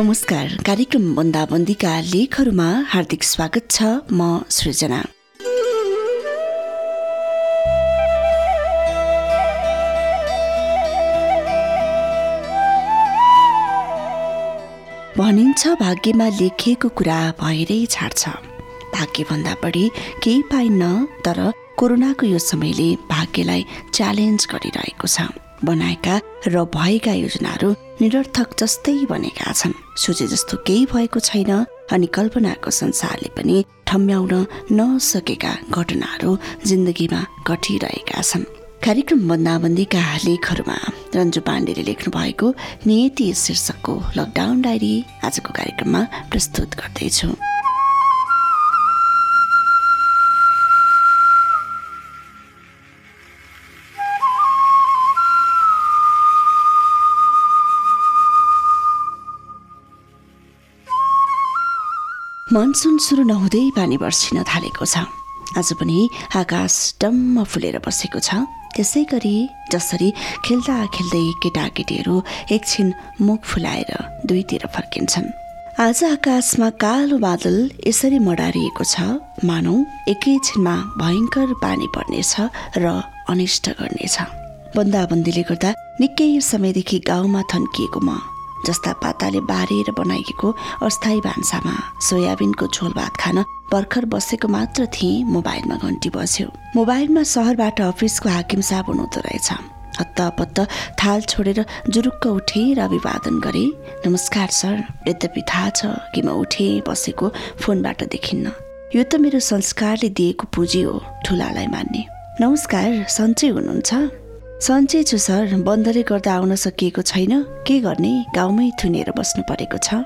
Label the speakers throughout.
Speaker 1: नमस्कार। कार्यक्रम बन्दाबन्दीका लेखहरूमा हार्दिक स्वागत छ म सृजना। भनिन्छ भाग्यमा लेखिएको कुरा भएरै छाड्छ। भाग्यभन्दा बढी केही पाइन्न तर कोरोनाको यो समयले भाग्यलाई च्यालेन्ज गरिरहेको छ। बनाएका र भएका योजनाहरू निरर्थक जस्तै बनेका छन्। सोचे जस्तो केही भएको छैन अनि कल्पनाको संसारले पनि ठम्ब्याउन नसकेका घटनाहरू जिन्दगीमा घटिरहेका छन्। कार्यक्रम बन्दाबन्दीका लेखहरूमा रन्जु पाण्डेले लेख्नु भएको नियति शीर्षकको लकडाउन डायरी आजको कार्यक्रममा प्रस्तुत गर्दैछु। मनसुन सुरु नहुँदै पानी बर्सिन थालेको छ। आज पनि आकाश डम्म फुलेर बसेको छ। त्यसै गरी जसरी खेल्दा खेल्दै केटाकेटीहरू एकछिन मुख फुलाएर दुईतिर फर्किन्छन्। आज आकाशमा कालो बादल यसरी मडारिएको छ। मानौ एकैछिनमा भयङ्कर पानी पर्नेछ र अनिष्ट गर्नेछ। बन्दाबन्दीले गर्दा निकै समयदेखि गाउँमा थन्किएको म। जस्ता पाताले बारेर बनाइएको अस्थायी भान्सामा सोयाबिनको झोल भात खान भर्खर बसेको मात्र थिएँ मोबाइलमा घन्टी बस्यो मोबाइलमा सहरबाट अफिसको हाकिम साहब हुनुहुँदो रहेछ। हत्तपत्त थाल छोडेर जुरुक्क उठे र अभिवादन गरे। नमस्कार सर। यद्यपि थाहा छ कि म उठे बसेको फोनबाट देखिन्न। यो त मेरो संस्कारले दिएको पुँजी हो ठुलालाई मान्ने। नमस्कार सन्चै हुनुहुन्छ? सन्चै छु सर बन्दले गर्दा आउन सकिएको छैन। के गर्ने? गाउँमै थुनेर बस्नु परेको छ।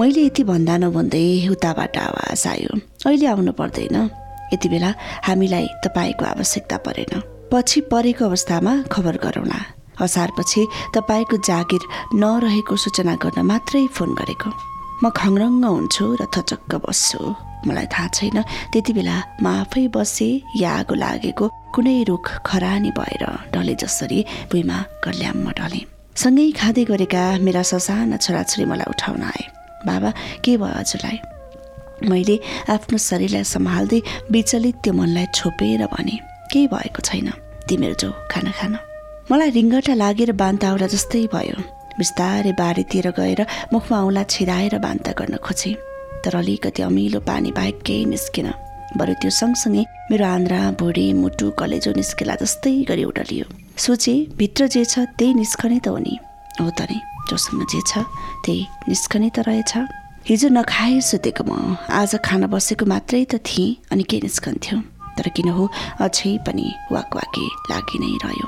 Speaker 1: मैले यति भन्दा नभन्दै उताबाट आवाज आयो। अहिले आउनु पर्दैन। यति बेला हामीलाई तपाईँको आवश्यकता परेन। पछि परेको अवस्थामा खबर गरौँला। हसारपछि तपाईँको जागिर नरहेको सूचना गर्न मात्रै फोन गरेको। म खङरङ्ग हुन्छु र थचक्क बस्छु। मलाई थाहा छैन। त्यति बेला म आफै बसे या आगो लागेको कुनै रुख खरानी भएर ढले जसरी भुइँमा कल्याम्म ढले सँगै खाँदै गरेका मेरा ससाना छोराछोरी मलाई उठाउन आए। बाबा के भयो हजुरलाई? मैले आफ्नो शरीरलाई सम्हाल्दै विचलित त्यो मनलाई छोपेर भने केही भएको छैन। तिमीहरू जो खाना खान। मलाई रिङ्गटा लागेर बान्ता आउला जस्तै भयो। बिस्तारै बारीतिर गएर मुखमा औँला छिराएर बान्ता गर्न खोजेँ। तर अलिकति अमिलो पानी बाहेक केही निस्केन। बरु त्यो सँगसँगै मेरो आन्द्रा भुँडी मुटु कलेजो निस्केला जस्तै गरी उडलियो सोचे भित्र जे छ त्यही निस्कने त हो नि। हो त नि जोसँग जे छ त्यही निस्कने त रहेछ। हिजो नखाए सुतेको म। आज खाना बसेको मात्रै त थिएँ अनि के निस्कन्थ्यो। तर किन हो अझै पनि वाक वाके लागि नै रह्यो।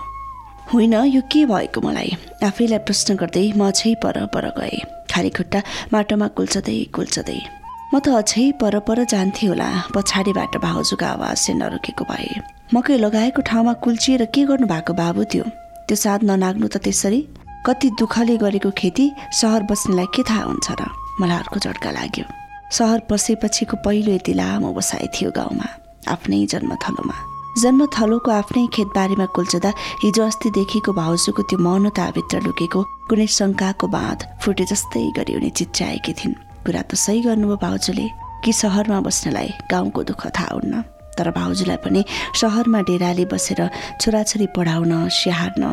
Speaker 1: होइन यो के भएको मलाई? आफैलाई प्रश्न गर्दै म अझै पर पर गएँ। खाली खुट्टा माटोमा कुल्चदै कुल्चदै। म त अझै पर पर जान्थेँ होला पछाडिबाट भाउजूको आवाज चाहिँ नरोकेको भए। मकै लगाएको ठाउँमा कुल्चिएर के गर्नु भएको बाबु त्यो? त्यो साथ ननाग्नु त त्यसरी? कति दुःखले गरेको खेती सहर बस्नेलाई के थाहा हुन्छ र? मलाई अर्को झड्का लाग्यो। सहर पसेपछिको पहिलो यति लामो बसाइ थियो गाउँमा आफ्नै जन्मथलोमा। जन्मथलोको आफ्नै खेतबारीमा कुल्चदा हिजो अस्तिदेखिको भाउजूको त्यो मौनताभित्र लुकेको कुनै शङ्काको बाँध फुटे जस्तै गरी उनी चिच्याएकी थिइन्। कुरा त सही गर्नुभयो भाउजूले कि सहरमा बस्नलाई गाउँको दुःख थाहा हुन्न? तर भाउजूलाई पनि सहरमा डेराले बसेर छोराछोरी पढाउन स्याहार्न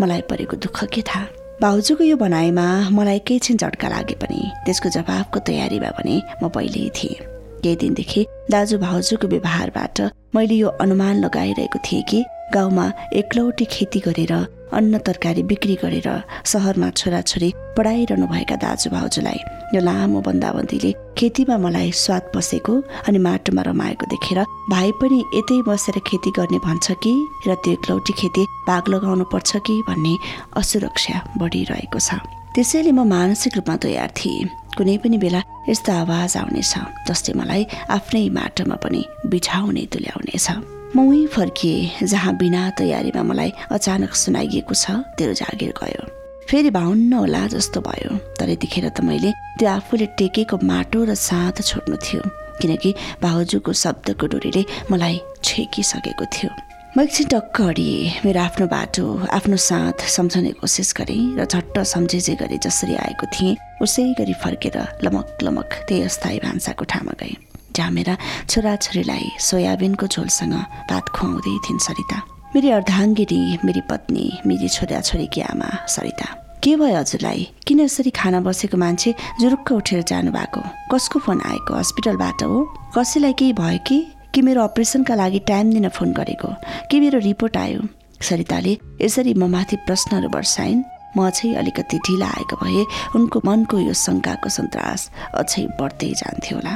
Speaker 1: मलाई परेको दुःख के थाहा? भाउजूको यो भनाइमा मलाई एकैछिन झट्का लागे पनि त्यसको जवाबको तयारीमा पनि म पहिल्यै थिएँ। केही दिनदेखि दाजु भाउजूको व्यवहारबाट मैले यो अनुमान लगाइरहेको थिएँ कि गाउँमा एकलौटी खेती गरेर अन्न तरकारी बिक्री गरेर सहरमा छोराछोरी पढाइरहनुभएका दाजु भाउजूलाई यो लामो बन्दाबन्दीले खेतीमा मलाई स्वाद पसेको अनि माटोमा रमाएको देखेर भाइ पनि यतै बसेर खेती गर्ने भन्छ कि र त्यो एकलौटी खेती भाग लगाउनु पर्छ कि भन्ने असुरक्षा बढिरहेको छ। त्यसैले म मानसिक रूपमा तयार थिएँ। कुनै पनि बेला यस्तो आवाज आउनेछ जसले मलाई आफ्नै माटोमा पनि बिछाउने तुल्याउनेछ। म उहीँ फर्किएँ जहाँ बिना तयारीमा मलाई अचानक सुनाइएको छ तेरो जागिर गयो। फेरि भाउन्न होला जस्तो भयो तर यतिखेर त मैले त्यो आफूले टेकेको माटो र साथ छोड्नु थियो किनकि भाउजूको शब्दको डोरीले मलाई छेकिसकेको थियो। म एकछिन टक्क अडिएँ मेरो आफ्नो बाटो आफ्नो साथ सम्झने कोसिस गरेँ र झट्ट सम्झेजे गरी जसरी आएको थिएँ उसै गरी फर्केर लमक लमक त्यही अस्थायी भान्साको ठाउँमा गएँ। जहाँ मेरा छोराछोरीलाई सोयाबिनको झोलसँग भात खुवाउँदै थिइन् सरिता। मेरी अर्धाङ्गिनी मेरी पत्नी मेरी छोराछोरीकी आमा सरिता। के भयो हजुरलाई? किन यसरी खाना बसेको मान्छे जुरुक्क उठेर जानुभएको? कसको फोन आएको? हस्पिटलबाट हो? कसैलाई केही भयो कि? कि मेरो अपरेसनका लागि टाइम दिन फोन गरेको? के मेरो रिपोर्ट आयो? सरिताले यसरी म माथि प्रश्नहरू वर्षाइन् म चाहिँ अलिकति ढिला आएको भए उनको मनको यो शङ्काको सन्तास अझै बढ्दै जान्थ्यो होला।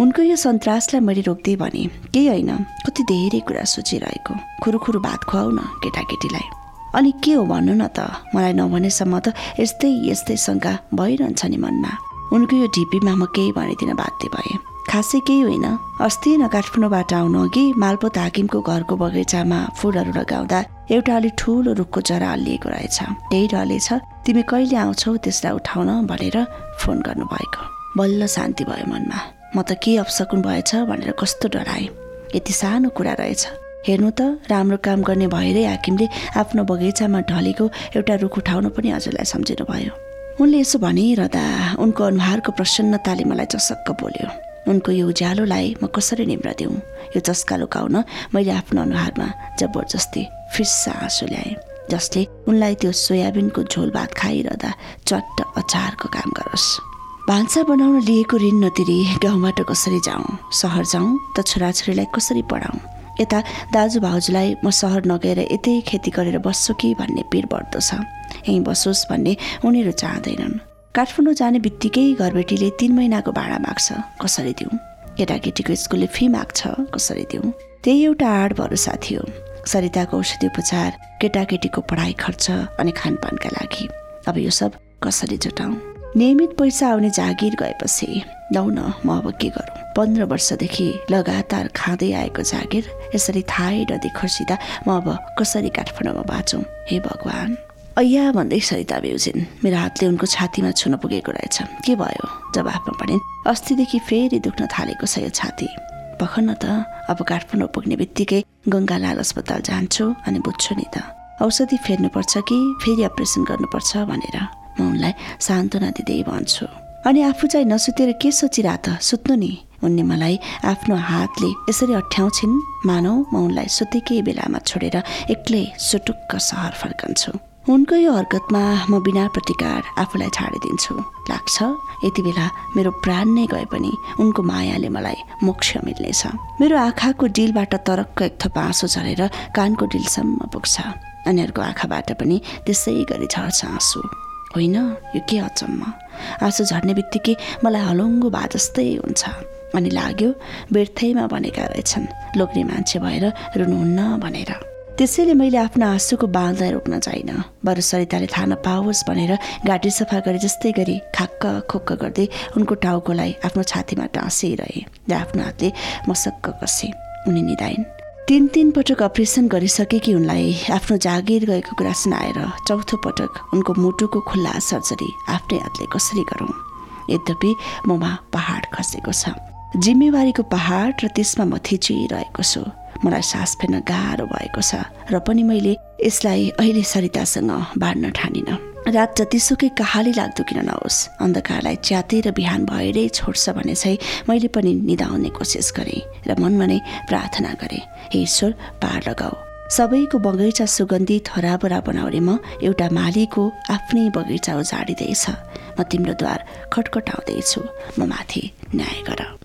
Speaker 1: उनको यो सन्तासलाई मैले रोक्दै भने केही होइन कति धेरै कुरा सोचिरहेको खुरुखुरु भात खुवाउ न केटाकेटीलाई। अनि के हो भन्नु न त मलाई नभनेसम्म त यस्तै यस्तै शङ्का भइरहन्छ नि मनमा। उनको यो ढिपीमा म केही भनिदिन बाध्य भएँ। खासै केही होइन अस्ति न काठमाडौँबाट आउनु अघि मालपोत हाकिमको घरको बगैँचामा फुलहरू लगाउँदा एउटा अलिक ठुलो रुखको जरा अल्लिएको रहेछ। त्यही डरले छ तिमी कहिले आउँछौ त्यसलाई उठाउन? भनेर फोन गर्नुभएको। बल्ल शान्ति भयो मनमा। म त के अपसकुन भएछ भनेर कस्तो डराएँ। यति सानो कुरा रहेछ। हेर्नु त राम्रो काम गर्ने भएरै हाकिमले आफ्नो बगैँचामा ढलेको एउटा रुख उठाउनु पनि हजुरलाई सम्झिनु भयो उनले यसो भनिरहँदा उनको अनुहारको प्रसन्नताले मलाई चसक्क बोल्यो। उनको यो उज्यालोलाई म कसरी निम्रदिउँ? यो चस्का लुकाउन मैले आफ्नो अनुहारमा जबरजस्ती फिस्सा आँसु ल्याएँ जसले उनलाई त्यो सोयाबिनको झोल भात खाइरहँदा चट्ट अचारको काम गरोस्। भान्सा बनाउन लिएको ऋण नतिरी गाउँबाट कसरी जाउँ? सहर जाउँ त छोराछोरीलाई कसरी पढाउँ? यता दाजु भाउजूलाई म सहर नगएर यतै खेती गरेर बस्छु कि भन्ने पिर बढ्दो छ। यहीँ बसोस् भन्ने उनीहरू चाहँदैनन्। काठमाडौँ जाने बित्तिकै घरबेटीले तिन महिनाको भाडा माग्छ। कसरी दिउँ? केटाकेटीको स्कुलले फी माग्छ। कसरी दिउँ? त्यही एउटा आड भरोसा थियो सरिताको औषधि उपचार केटाकेटीको पढाइ खर्च अनि खानपानका लागि। अब यो सब कसरी जुटाउँ? नियमित पैसा आउने जागिर गएपछि लौ न म अब के गरौँ? पन्ध्र वर्षदेखि लगातार खाँदै आएको जागिर यसरी थाहै नदी खर्सिँदा म अब कसरी काठमाडौँमा बाँचौँ? हे भगवान्! अय्या भन्दै सरिता बेउजिन् मेरो हातले उनको छातीमा छुन पुगेको रहेछ। के भयो? जवाफमा पनि अस्तिदेखि फेरि दुख्न थालेको छ यो छाती। भर्खर न त अब काठमाडौँ पुग्ने बित्तिकै गङ्गालाल अस्पताल जान्छु अनि बुझ्छु नि त। औषधि फेर्नुपर्छ कि फेरि अपरेसन गर्नुपर्छ भनेर? म उनलाई सान्त्वना दिँदै भन्छु। अनि आफू चाहिँ नसुतेर के सोचिरह त? सुत्नु नि उनले मलाई आफ्नो हातले यसरी अठ्याउँछिन्। मानौ म उनलाई सुतेकै बेलामा छोडेर एक्लै सुटुक्क सहर फर्कन्छु। उनको यो हरकतमा म बिना प्रतिकार आफूलाई छाडिदिन्छु। लाग्छ यति बेला मेरो प्राण नै गए पनि उनको मायाले मलाई मोक्ष मिल्नेछ। मेरो आँखाको डिलबाट तरक्क एक थप आँसु झरेर कानको डिलसम्म पुग्छ। उनीहरूको आँखाबाट पनि त्यसै गरी झर्छ आँसु। होइन? यो के अचम्म? आँसु झर्ने बित्तिकै मलाई हलुङ्गो भए जस्तै हुन्छ। अनि लाग्यो व्यर्थैमा भनेका रहेछन् लोग्ने मान्छे भएर रुनुहुन्न भनेर। त्यसैले मैले आफ्नो आँसुको बाँधलाई रोक्न चाहिनँ बरु सरिताले थाहा नपाओस् भनेर घाँटी सफा गरे जस्तै गरी खाक्क खोक्क गर्दै उनको टाउकोलाई आफ्नो छातीमा टाँसिरहे र आफ्नो हातले मसक्क कसे। उनी निधाइन् तिन तिन पटक अपरेसन गरिसकेकी उनलाई आफ्नो जागिर गएको कुरा सुनाएर चौथो पटक उनको मुटुको खुल्ला सर्जरी आफ्नै हातले कसरी गरौँ? यद्यपि ममा पहाड खसेको छ। जिम्मेवारीको पहाड र त्यसमा म थिचिरहेको छु। मलाई सास फेर्न गाह्रो भएको छ र पनि मैले यसलाई अहिले सरितासँग बाँड्न ठानिनँ। रात जतिसुकै कहाली लाग्दो किन नहोस्। अन्धकारलाई च्यातेर बिहान भएरै छोड्छ भने चाहिँ मैले पनि निधाउने कोसिस गरेँ र मनमा नै प्रार्थना गरेँ हे ईश्वर पार लगाऊ। सबैको बगैँचा सुगन्धित हराबरा बनाउने म एउटा मालीको आफ्नै बगैँचा उजाडिँदैछ। म तिम्रो द्वार खटखटाउँदैछु। म माथि न्याय गर।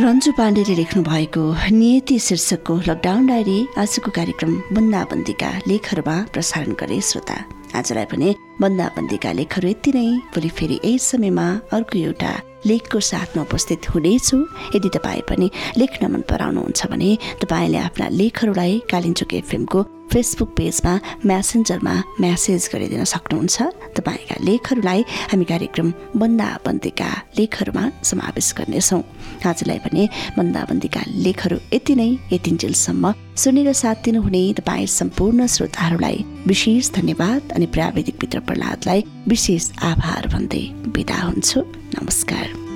Speaker 1: रन्जु पाण्डेले लेख्नु भएको नियति शीर्षकको लकडाउन डायरी आजको कार्यक्रम बन्दाबन्दीका लेखहरूमा प्रसारण गरे श्रोता। आजलाई पनि बन्दाबन्दीका लेखहरू यति नै। भोलि फेरि यही समयमा अर्को एउटा लेखको साथमा उपस्थित हुनेछु। यदि तपाईँ पनि लेख्न मन पराउनुहुन्छ भने तपाईँले आफ्ना लेखहरूलाई कालिम्चोक एफएमको फेसबुक पेजमा म्यासेन्जरमा म्यासेज गरिदिन सक्नुहुन्छ। तपाईँका लेखहरूलाई हामी कार्यक्रम बन्दाबन्दीका लेखहरूमा समावेश गर्नेछौँ। आजलाई भने बन्दाबन्दीका लेखहरू यति नै यतिन्जेलसम्म सुनेर साथ दिनुहुने तपाईँ सम्पूर्ण श्रोताहरूलाई विशेष धन्यवाद अनि प्राविधिक मित्र प्रहलादलाई विशेष आभार भन्दै बिदा हुन्छु। नमस्कार।